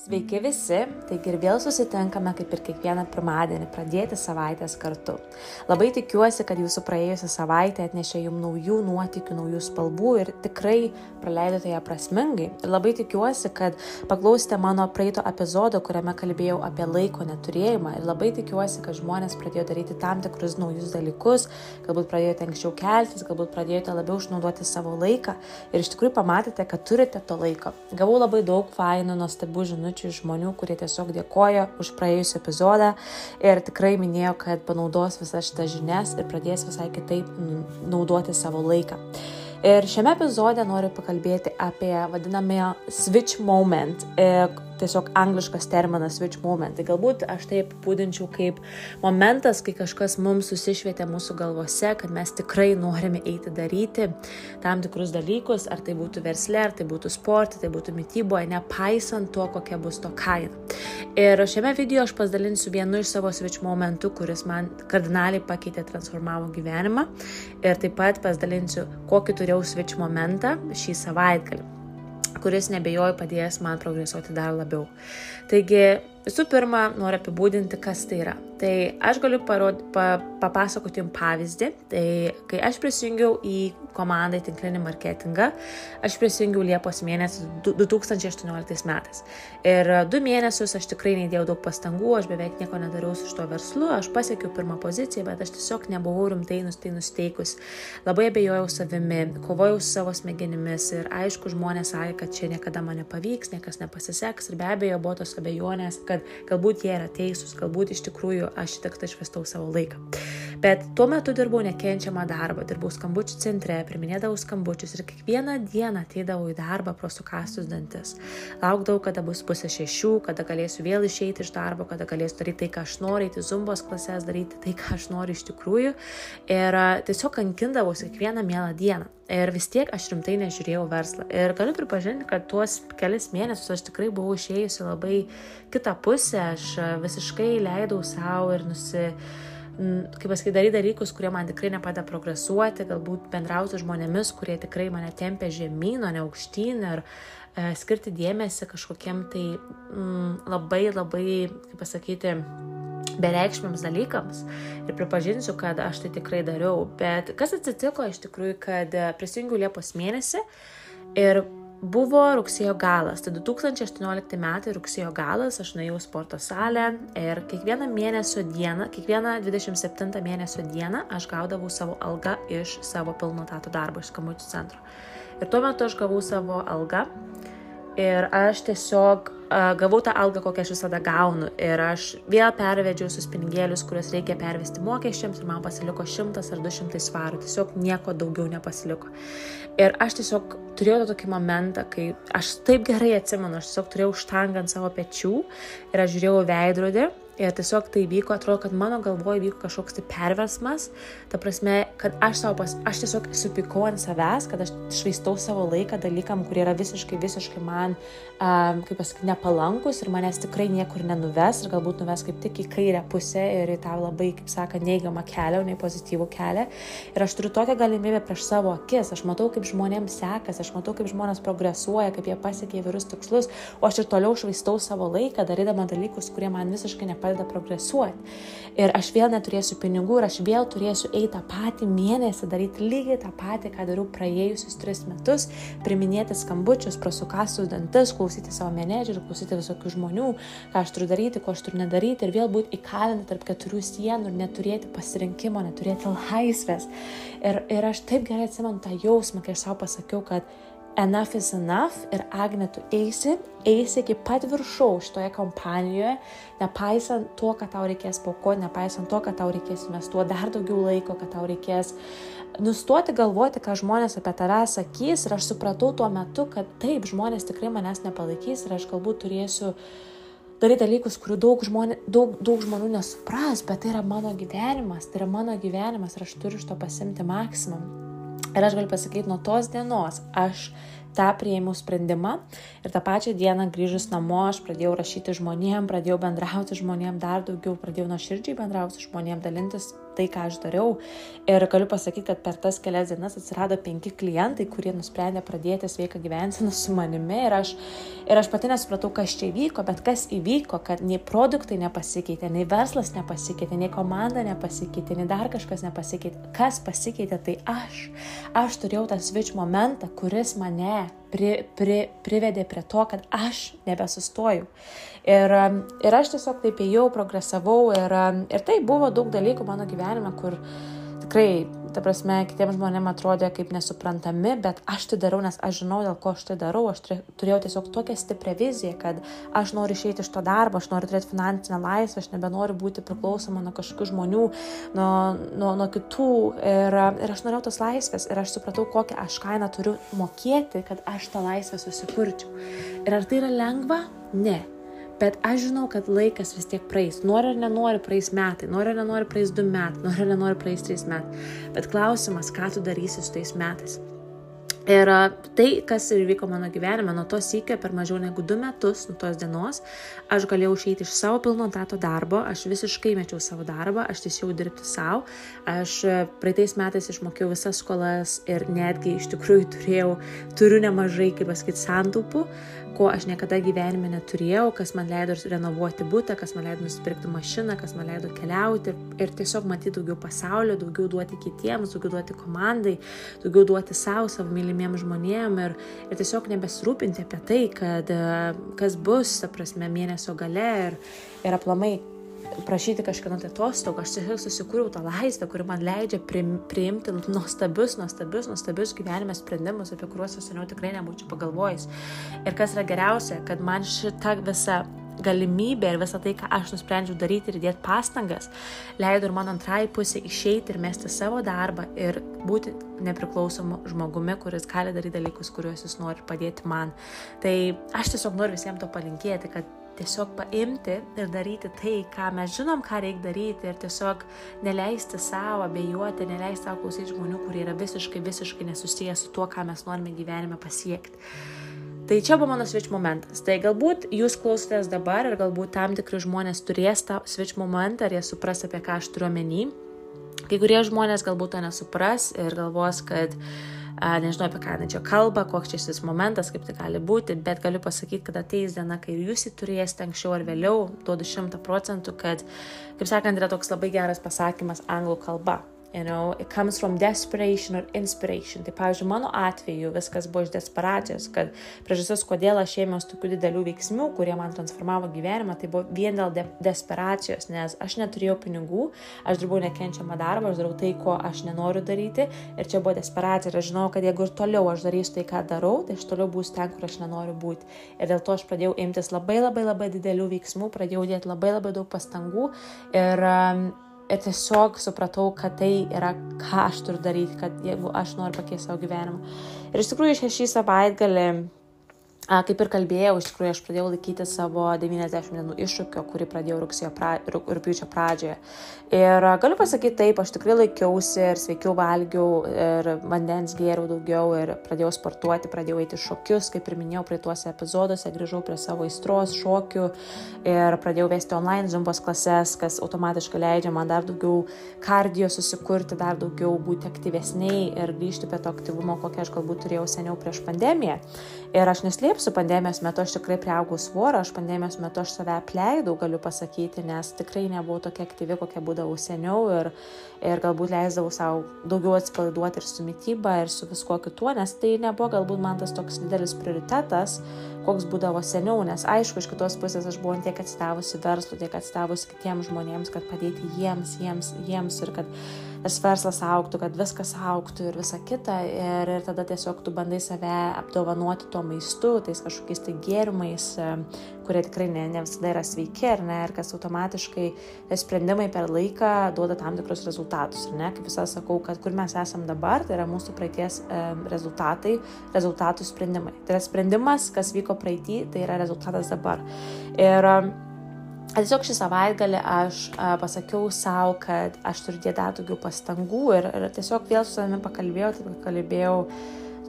Sveiki visi, taigi ir vėl susitinkame kaip ir kiekvieną pirmadienį pradėti savaitės kartu. Labai tikiuosi, kad jūsų praėjusią savaitę atnešė jums naujų nuotikių, naujų spalvų ir tikrai praleidote ją prasmingai. Ir labai tikiuosi, kad paklausėte mano praeito epizodo, kuriame kalbėjau apie laiko neturėjimą. Ir labai tikiuosi, kad žmonės pradėjo daryti tam tikrus naujus dalykus, galbūt pradėjote anksčiau keltis, galbūt pradėjote labiau išnaudoti savo laiką ir iš tikrųjų pamatėte, kad turite to laiko. Gavau labai daug fainų, nuostabių žinučių žinučių iš žmonių, kurie tiesiog dėkoja už praėjusią epizodą ir tikrai minėjo, kad panaudos visas šitas žinias ir pradės visai kitaip naudoti savo laiką. Ir šiame epizode noriu pakalbėti apie vadinamąją switch moment, e, tiesiog angliškas terminas switch moment. Tai galbūt aš tai apibūdinčiau kaip momentas, kai kažkas mums susišvietė mūsų galvose, kad mes tikrai norime eiti daryti tam tikrus dalykus, ar tai būtų versle, ar tai būtų sporte, tai būtų mytyboje, nepaisant to, kokia bus to kaina. Ir šiame video aš pasidalinsiu vienu iš savo switch momentų, kuris man kardinaliai pakeitė, transformavo gyvenimą. Ir taip pat pasidalinsiu, kokį turėjau switch momentą šį savaitgalį kuris nebejoju padės man progresuoti dar labiau. Taigi, visų pirma, noriu apibūdinti, kas tai yra. Tai aš galiu parod, pa, papasakoti jums pavyzdį. Tai kai aš prisijungiau į komandą į tinklinį marketingą, aš prisijungiau Liepos mėnesį 2018 metais. Ir du mėnesius aš tikrai neįdėjau daug pastangų, aš beveik nieko nedariau su šito verslu, aš pasiekiau pirmą poziciją, bet aš tiesiog nebuvau rimtai tai nusteikus. Labai abejojau savimi, kovojau su savo smegenimis ir aišku, žmonės sakė, kad čia niekada man nepavyks, niekas nepasiseks ir be abejo buvo tos abejonės, kad galbūt jie yra teisūs, galbūt iš tikrųjų aš tik tai išvestau savo laiką. Bet tuo metu dirbau nekenčiamą darbą, dirbau skambučių centre, priminėdavau skambučius ir kiekvieną dieną ateidavau į darbą pro sukastus dantis. Laukdavau, kada bus pusė šešių, kada galėsiu vėl išeiti iš darbo, kada galėsiu daryti tai, ką aš noriu, eiti zumbos klasės, daryti tai, ką aš noriu iš tikrųjų. Ir tiesiog kankindavausi kiekvieną mielą dieną. Ir vis tiek aš rimtai nežiūrėjau verslą. Ir galiu pripažinti, kad tuos kelias mėnesius aš tikrai buvau išėjusi labai kitą pusę, aš visiškai leidau savo ir nusi kaip pasakyti, daryti dalykus, kurie man tikrai nepada progresuoti, galbūt bendrauti žmonėmis, kurie tikrai mane tempia žemyn, o ne aukštyn ir e, skirti dėmesį kažkokiem tai mm, labai labai, kaip pasakyti, bereikšmiams dalykams. Ir pripažinsiu, kad aš tai tikrai dariau. Bet kas atsitiko iš tikrųjų, kad e, prisijungiau Liepos mėnesį ir Buvo rugsėjo galas, tai 2018 metai rugsėjo galas, aš nuėjau sporto salę ir kiekvieną mėnesio dieną, kiekvieną 27 mėnesio dieną aš gaudavau savo algą iš savo pilno tato darbo iš skambučių centro. Ir tuo metu aš gavau savo algą ir aš tiesiog uh, gavau tą algą, kokią aš visada gaunu. Ir aš vėl pervedžiau visus pinigėlius, kuriuos reikia pervesti mokesčiams ir man pasiliko 100 ar 200 svarų. Tiesiog nieko daugiau nepasiliko. Ir aš tiesiog turėjau tokį momentą, kai aš taip gerai atsimenu, aš tiesiog turėjau štangą ant savo pečių ir aš žiūrėjau veidrodį Ir tiesiog tai vyko, atrodo, kad mano galvoje vyko kažkoks tai perversmas, ta prasme, kad aš, pas, aš tiesiog supykau ant savęs, kad aš švaistau savo laiką dalykam, kurie yra visiškai, visiškai man, um, kaip pasakyti, nepalankus ir manęs tikrai niekur nenuves ir galbūt nuves kaip tik į kairę pusę ir į tą labai, kaip sako, neigiamą kelią, o ne pozityvų kelią. Ir aš turiu tokią galimybę prieš savo akis, aš matau, kaip žmonėms sekasi, aš matau, kaip žmonės progresuoja, kaip jie pasiekia įvairius tikslus, o aš ir toliau švaistau savo laiką, darydama dalykus, kurie man visiškai nepalankus pradeda progresuoti. Ir aš vėl neturėsiu pinigų ir aš vėl turėsiu eiti tą patį mėnesį, daryti lygiai tą patį, ką dariau praėjusius tris metus, priminėti skambučius, prasukastus dantis, klausyti savo menedžerių, klausyti visokių žmonių, ką aš turiu daryti, ko aš turiu nedaryti ir vėl būti įkalinti tarp keturių sienų ir neturėti pasirinkimo, neturėti laisvės. Ir, ir aš taip gerai atsimenu tą jausmą, kai aš savo pasakiau, kad enough is enough ir Agne, tu eisi, eisi iki pat viršaus šitoje kompanijoje, nepaisant to, kad tau reikės paukoti, nepaisant to, kad tau reikės investuoti dar daugiau laiko, kad tau reikės nustoti galvoti, ką žmonės apie tave sakys ir aš supratau tuo metu, kad taip, žmonės tikrai manęs nepalaikys ir aš galbūt turėsiu daryti dalykus, kurių daug, žmonė, daug, daug žmonių nesupras, bet tai yra mano gyvenimas, tai yra mano gyvenimas ir aš turiu iš to pasimti maksimum. Ir aš galiu pasakyti, nuo tos dienos aš tą prieimiau sprendimą ir tą pačią dieną grįžus namo aš pradėjau rašyti žmonėm, pradėjau bendrauti žmonėm dar daugiau, pradėjau nuoširdžiai bendrauti žmonėm, dalintis tai, ką aš dariau. Ir galiu pasakyti, kad per tas kelias dienas atsirado penki klientai, kurie nusprendė pradėti sveiką gyvenseną su manimi. Ir aš, ir aš pati nesupratau, kas čia įvyko, bet kas įvyko, kad nei produktai nepasikeitė, nei verslas nepasikeitė, nei komanda nepasikeitė, nei dar kažkas nepasikeitė. Kas pasikeitė, tai aš. Aš turėjau tą switch momentą, kuris mane pri, pri, privedė prie to, kad aš nebesustoju. Ir, um, ir aš tiesiog taip ėjau, progresavau ir, um, ir tai buvo daug dalykų mano gyvenime, kur tikrai, ta prasme, kitiems žmonėms atrodė kaip nesuprantami, bet aš tai darau, nes aš žinau, dėl ko aš tai darau. Aš turėjau tiesiog tokią stiprią viziją, kad aš noriu išeiti iš to darbo, aš noriu turėti finansinę laisvę, aš nebenoriu būti priklausoma nuo kažkokių žmonių, nuo, nuo, nuo kitų. Ir, ir aš norėjau tos laisvės ir aš supratau, kokią aš kainą turiu mokėti, kad aš tą laisvę susikurčiau. Ir ar tai yra lengva? Ne. Bet aš žinau, kad laikas vis tiek praeis. Nori ar nenori praeis metai, nori ar nenori praeis du metai, nori ar nenori praeis trys metai. Bet klausimas, ką tu darysi su tais metais. Ir tai, kas ir vyko mano gyvenime, nuo to sykio per mažiau negu du metus, nuo tos dienos, aš galėjau išeiti iš savo pilno tato darbo, aš visiškai mečiau savo darbą, aš tiesiog dirbti savo, aš praeitais metais išmokėjau visas skolas ir netgi iš tikrųjų turėjau, turiu nemažai, kaip pasakyti, santaupų, ko aš niekada gyvenime neturėjau, kas man leido renovuoti būtą, kas man leido nusipirkti mašiną, kas man leido keliauti ir tiesiog matyti daugiau pasaulio, daugiau duoti kitiems, daugiau duoti komandai, daugiau duoti savo, savo mylimiems žmonėms ir, ir tiesiog nebesirūpinti apie tai, kad kas bus, ta prasme, mėnesio gale ir, ir aplamai prašyti kažkieno tai atostogų, aš tiesiog susikūriau tą laisvę, kuri man leidžia priimti nuostabius, nuostabius, nuostabius gyvenime sprendimus, apie kuriuos aš seniau tikrai nebūčiau pagalvojęs. Ir kas yra geriausia, kad man šita visa galimybė ir visą tai, ką aš nusprendžiau daryti ir dėti pastangas, leido ir mano antrai pusė išeiti ir mesti savo darbą ir būti nepriklausomu žmogumi, kuris gali daryti dalykus, kuriuos jis nori padėti man. Tai aš tiesiog noriu visiems to palinkėti, kad tiesiog paimti ir daryti tai, ką mes žinom, ką reikia daryti ir tiesiog neleisti savo abejoti, neleisti savo klausyti žmonių, kurie yra visiškai, visiškai nesusiję su tuo, ką mes norime gyvenime pasiekti. Tai čia buvo mano switch momentas. Tai galbūt jūs klausotės dabar ir galbūt tam tikri žmonės turės tą switch momentą ir jie supras, apie ką aš turiu omeny. Kai kurie žmonės galbūt to nesupras ir galvos, kad uh, nežinau apie ką čia kalba, koks čia šis momentas, kaip tai gali būti, bet galiu pasakyti, kad ateis diena, kai jūs jį turėsite anksčiau ar vėliau, duodu šimtą procentų, kad, kaip sakant, yra toks labai geras pasakymas anglų kalba. You know, it comes from desperation or inspiration. Tai, pavyzdžiui, mano atveju viskas buvo iš desperacijos, kad priežastis, kodėl aš ėmiausi tokių didelių veiksmų, kurie man transformavo gyvenimą, tai buvo vien dėl de desperacijos, nes aš neturėjau pinigų, aš dirbau nekenčiamą darbą, aš darau tai, ko aš nenoriu daryti ir čia buvo desperacija ir aš žinau, kad jeigu ir toliau aš darysiu tai, ką darau, tai aš toliau būsiu ten, kur aš nenoriu būti. Ir dėl to aš pradėjau imtis labai labai labai didelių veiksmų, pradėjau dėti labai labai daug pastangų ir um, ir tiesiog supratau, kad tai yra, ką aš turiu daryti, kad jeigu aš noriu pakeisti savo gyvenimą. Ir iš tikrųjų šį savaitgalį Kaip ir kalbėjau, iš tikrųjų aš pradėjau laikyti savo 90 dienų iššūkio, kurį pradėjau pra, rūpiučio pradžioje. Ir galiu pasakyti taip, aš tikrai laikiausi ir sveikiau valgiau ir vandens gėriau daugiau ir pradėjau sportuoti, pradėjau eiti šokius, kaip ir minėjau prie tuose epizoduose, grįžau prie savo aistros šokių ir pradėjau vesti online zumbos klases, kas automatiškai leidžia man dar daugiau kardio susikurti, dar daugiau būti aktyvesniai ir grįžti prie to aktyvumo, kokią aš galbūt turėjau seniau prieš pandemiją. Ir aš neslėpsiu, pandemijos metu aš tikrai prieaugau svorą, aš pandemijos metu aš save apleidau, galiu pasakyti, nes tikrai nebuvau tokia aktyvi, kokia būdavau seniau ir, ir galbūt leisdavau savo daugiau atsipalaiduoti ir su mytyba, ir su viskuo kituo, nes tai nebuvo galbūt man tas toks didelis prioritetas, koks būdavo seniau, nes aišku, iš kitos pusės aš buvau tiek atsidavusi verslų, tiek atsidavusi kitiems žmonėms, kad padėti jiems, jiems, jiems ir kad tas verslas auktų, kad viskas auktų ir visa kita. Ir, ir tada tiesiog tu bandai save apdovanoti tuo maistu, tais kažkokiais tai gėrimais, kurie tikrai ne, ne visada yra sveiki, ar ne, ir kas automatiškai sprendimai per laiką duoda tam tikrus rezultatus. Ir ne, kaip visą sakau, kad kur mes esam dabar, tai yra mūsų praeities rezultatai, rezultatų sprendimai. Tai yra sprendimas, kas vyko praeitį, tai yra rezultatas dabar. Ir Tiesiog šį savaitgalį aš a, pasakiau savo, kad aš turiu dėti daugiau pastangų ir, ir tiesiog vėl su savimi pakalbėjau, taip kalbėjau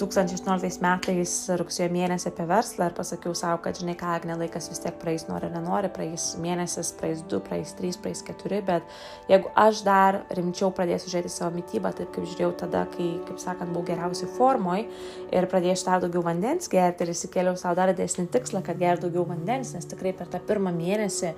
2018 metais rugsėjo mėnesį apie verslą ir pasakiau savo, kad žinai ką, Agne, laikas vis tiek praeis, nori, nenori, praeis mėnesis, praeis 2, praeis 3, praeis 4, bet jeigu aš dar rimčiau pradėsiu žiūrėti savo mytybą, taip kaip žiūrėjau tada, kai, kaip sakant, buvau geriausiai formoj ir pradėsiu dar daugiau vandens gerti ir įsikėliau savo dar didesnį tikslą, kad gerti daugiau vandens, nes tikrai per tą pirmą mėnesį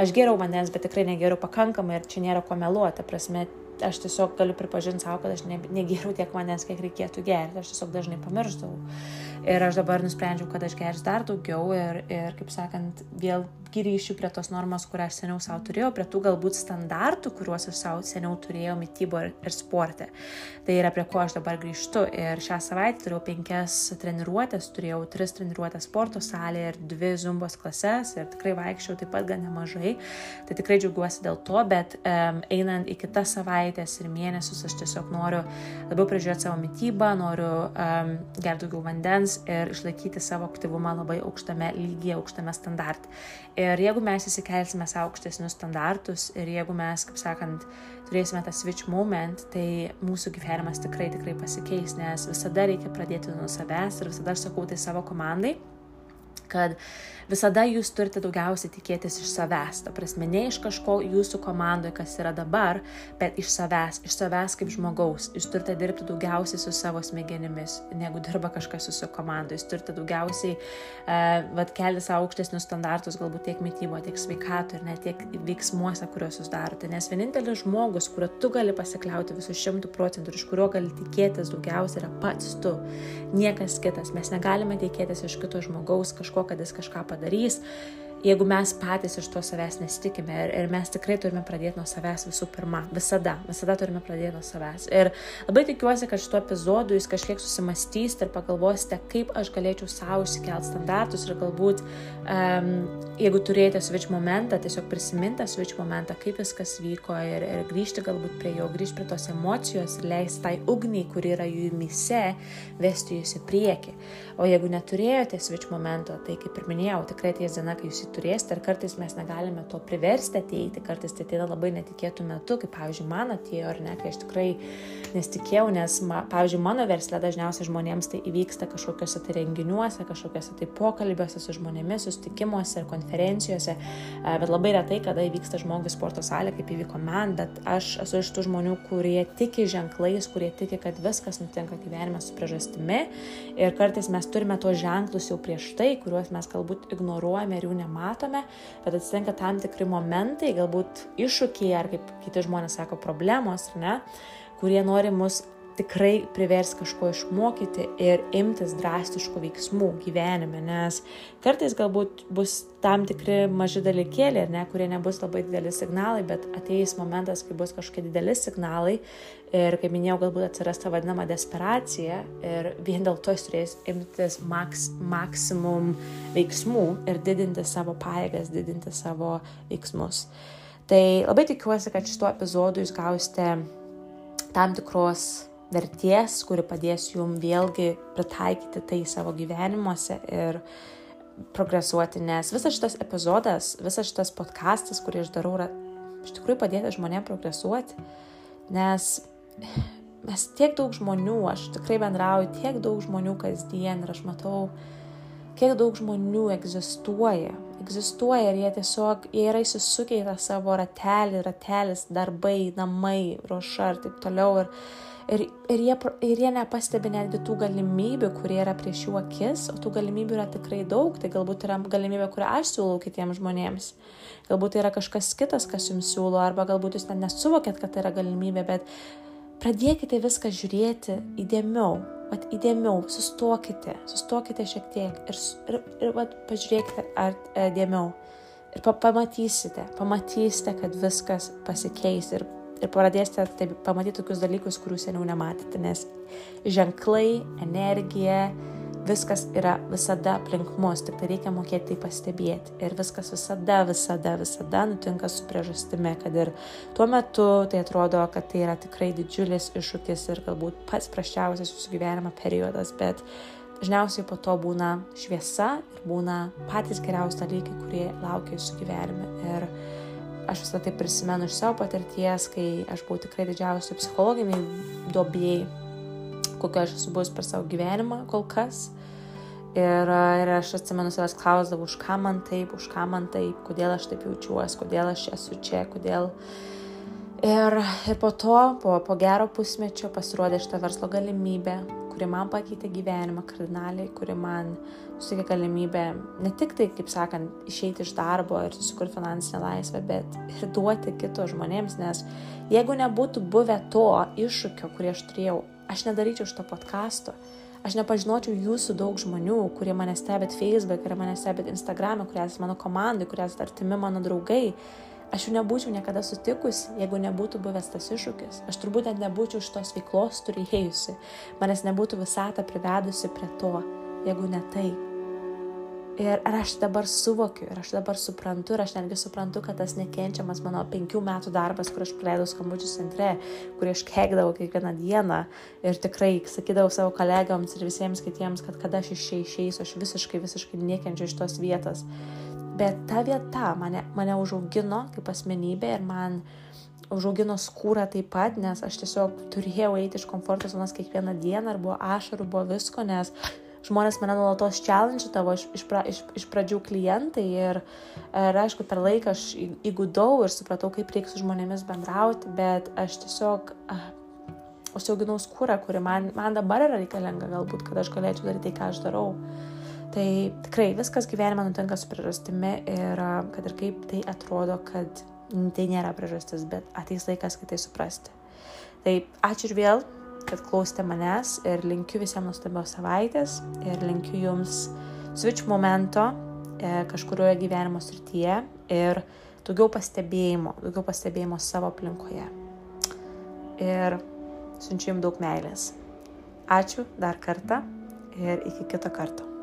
aš geriau vandens, bet tikrai negeriau pakankamai ir čia nėra ko meluoti, prasme, aš tiesiog galiu pripažinti savo, kad aš ne, negeriu tiek vandens, kiek reikėtų gerti, aš tiesiog dažnai pamiršdavau. Ir aš dabar nusprendžiau, kad aš gersiu dar daugiau ir, ir, kaip sakant, vėl grįšiu prie tos normos, kurią aš seniau savo turėjau, prie tų galbūt standartų, kuriuos aš savo seniau turėjau mytybo ir, ir sporte. Tai yra prie ko aš dabar grįžtu. Ir šią savaitę turėjau penkias treniruotės, turėjau tris treniruotės sporto salėje ir dvi zumbos klases ir tikrai vaikščiau taip pat gan nemažai. Tai tikrai džiaugiuosi dėl to, bet um, einant į kitas savaitės ir mėnesius aš tiesiog noriu labiau prižiūrėti savo mytybą, noriu um, gerti daugiau vandens ir išlaikyti savo aktyvumą labai aukštame lygyje, aukštame standarte. Ir jeigu mes įsikelsime savo aukštesnius standartus ir jeigu mes, kaip sakant, turėsime tą switch moment, tai mūsų gyvenimas tikrai, tikrai pasikeis, nes visada reikia pradėti nuo savęs ir visada aš sakau tai savo komandai kad visada jūs turite daugiausiai tikėtis iš savęs. Ta prasme, ne iš kažko jūsų komandoje, kas yra dabar, bet iš savęs, iš savęs kaip žmogaus. Jūs turite dirbti daugiausiai su savo smegenimis, negu dirba kažkas jūsų komandoje. Jūs turite daugiausiai, uh, vad, kelti savo aukštesnius standartus, galbūt tiek mytybo, tiek sveikato ir net tiek veiksmuose, kuriuos jūs darote. Nes vienintelis žmogus, kurio tu gali pasikliauti visų šimtų procentų ir iš kurio gali tikėtis daugiausiai, yra pats tu. Niekas kitas. Mes negalime tikėtis iš kito žmogaus kažko, kad jis kažką padarys, jeigu mes patys iš to savęs nesitikime ir, ir mes tikrai turime pradėti nuo savęs visų pirma, visada, visada turime pradėti nuo savęs. Ir labai tikiuosi, kad šituo epizodu jūs kažkiek susimastysite ir pagalvosite, kaip aš galėčiau savo išsikelti standartus ir galbūt, um, jeigu turėjote switch momentą, tiesiog prisiminti switch momentą, kaip viskas vyko ir, ir grįžti galbūt prie jo, grįžti prie tos emocijos ir leisti tai ugniai, kuri yra jumise, vesti jūs į priekį. O jeigu neturėjote switch momento, tai kaip ir minėjau, tikrai ties diena, kai jūs jį turėsite ir kartais mes negalime to priversti ateiti, kartais tai ateina labai netikėtų metų, kaip pavyzdžiui man atėjo ar ne, kai aš tikrai nesitikėjau, nes, ma, pavyzdžiui, mano versle dažniausiai žmonėms tai įvyksta kažkokiuose tai renginiuose, kažkokiuose tai pokalbiuose su žmonėmis, susitikimuose ir konferencijose, bet labai retai, kada įvyksta žmogui sporto salė, kaip įvyko man, bet aš esu iš tų žmonių, kurie tiki ženklais, kurie tiki, kad viskas nutinka gyvenime su priežastimi. Ir kartais mes turime tuos ženklus jau prieš tai, kuriuos mes galbūt ignoruojame ir jų nematome matome, bet atsitinka tam tikri momentai, galbūt iššūkiai ar kaip kiti žmonės sako, problemos, ne, kurie nori mus tikrai privers kažko išmokyti ir imtis drastiškų veiksmų gyvenime, nes kartais galbūt bus tam tikri maži dalykėliai, ne, kurie nebus labai dideli signalai, bet ateis momentas, kai bus kažkokie dideli signalai ir, kaip minėjau, galbūt atsiras ta vadinama desperacija ir vien dėl to jis turės imtis maks, maksimum veiksmų ir didinti savo paėgas, didinti savo veiksmus. Tai labai tikiuosi, kad šituo epizodu jūs gausite tam tikros verties, kuri padės jum vėlgi pritaikyti tai savo gyvenimuose ir progresuoti, nes visas šitas epizodas, visas šitas podcastas, kurį aš darau, yra iš tikrųjų padėti žmonėms progresuoti, nes mes tiek daug žmonių, aš tikrai bendrauju tiek daug žmonių kasdien ir aš matau, kiek daug žmonių egzistuoja, egzistuoja ir jie tiesiog, jie yra įsisukę į tą savo ratelį, ratelis, darbai, namai, ruoša ir taip toliau. Ir, Ir, ir, jie, ir jie nepastebi netgi tų galimybių, kurie yra prieš jų akis, o tų galimybių yra tikrai daug. Tai galbūt yra galimybė, kurią aš siūlau kitiems žmonėms. Galbūt tai yra kažkas kitas, kas jums siūlo, arba galbūt jūs net nesuvokėt, kad tai yra galimybė, bet pradėkite viską žiūrėti įdėmiau. Vat įdėmiau, sustokite, sustokite šiek tiek ir, ir, ir vat, pažiūrėkite ar e, dėmiau. Ir pa, pamatysite, pamatysite, kad viskas pasikeis ir ir pradėsite taip pamatyti tokius dalykus, kurių seniau nematėte, nes ženklai, energija, viskas yra visada aplink mus, tik tai reikia mokėti tai pastebėti. Ir viskas visada, visada, visada nutinka su priežastimi, kad ir tuo metu tai atrodo, kad tai yra tikrai didžiulis iššūkis ir galbūt pats praščiausias jūsų gyvenimo periodas, bet dažniausiai po to būna šviesa ir būna patys geriausi dalykai, kurie laukia jūsų gyvenime. Ir aš visą tai prisimenu iš savo patirties, kai aš buvau tikrai didžiausiai psichologiniai dobėjai, kokio aš esu buvus per savo gyvenimą kol kas. Ir, ir aš atsimenu savęs klausdavau, už ką man taip, už ką man taip, kodėl aš taip jaučiuosi, kodėl aš esu čia, kodėl. Ir, ir po to, po, po gero pusmečio pasirodė šitą verslo galimybę, kuri man pakeitė gyvenimą kardinaliai, kuri man suteikė galimybę ne tik tai, kaip sakant, išeiti iš darbo ir susikurti finansinę laisvę, bet ir duoti kito žmonėms, nes jeigu nebūtų buvę to iššūkio, kurį aš turėjau, aš nedaryčiau šito podkasto, aš nepažinočiau jūsų daug žmonių, kurie mane stebėt Facebook, kurie mane stebėt Instagram, kurie esate mano komandai, kurie esate artimi mano draugai aš jų nebūčiau niekada sutikusi, jeigu nebūtų buvęs tas iššūkis. Aš turbūt net nebūčiau šitos veiklos turėjusi, manęs nebūtų visata privedusi prie to, jeigu ne tai. Ir ar aš dabar suvokiu, ir aš dabar suprantu, ir aš netgi suprantu, kad tas nekenčiamas mano penkių metų darbas, kur aš praleidau skambučių centre, kur aš kegdavau kiekvieną dieną ir tikrai sakydavau savo kolegams ir visiems kitiems, kad kada aš iš čia išeisiu, aš visiškai, visiškai nekenčiu iš tos vietos. Bet ta vieta mane, mane užaugino kaip asmenybė ir man užaugino skūrą taip pat, nes aš tiesiog turėjau eiti iš komforto zonos kiekvieną dieną ir buvo ašarų, buvo visko, nes žmonės mane nuolatos challenge tavo iš, iš, pra, iš, iš pradžių klientai ir, ir aišku, per laiką aš įgudau ir supratau, kaip reikia su žmonėmis bendrauti, bet aš tiesiog uh, užsiauginau skūrą, kuri man, man dabar yra reikalinga galbūt, kad aš galėčiau daryti tai, ką aš darau. Tai tikrai viskas gyvenime nutinka su priežastimi ir kad ir kaip tai atrodo, kad tai nėra priežastis, bet ateis laikas kitai suprasti. Tai ačiū ir vėl, kad klausėte manęs ir linkiu visiems nuostabios savaitės ir linkiu jums switch momento e, kažkurioje gyvenimo srityje ir daugiau pastebėjimo, daugiau pastebėjimo savo aplinkoje. Ir siunčiu jums daug meilės. Ačiū dar kartą ir iki kito karto.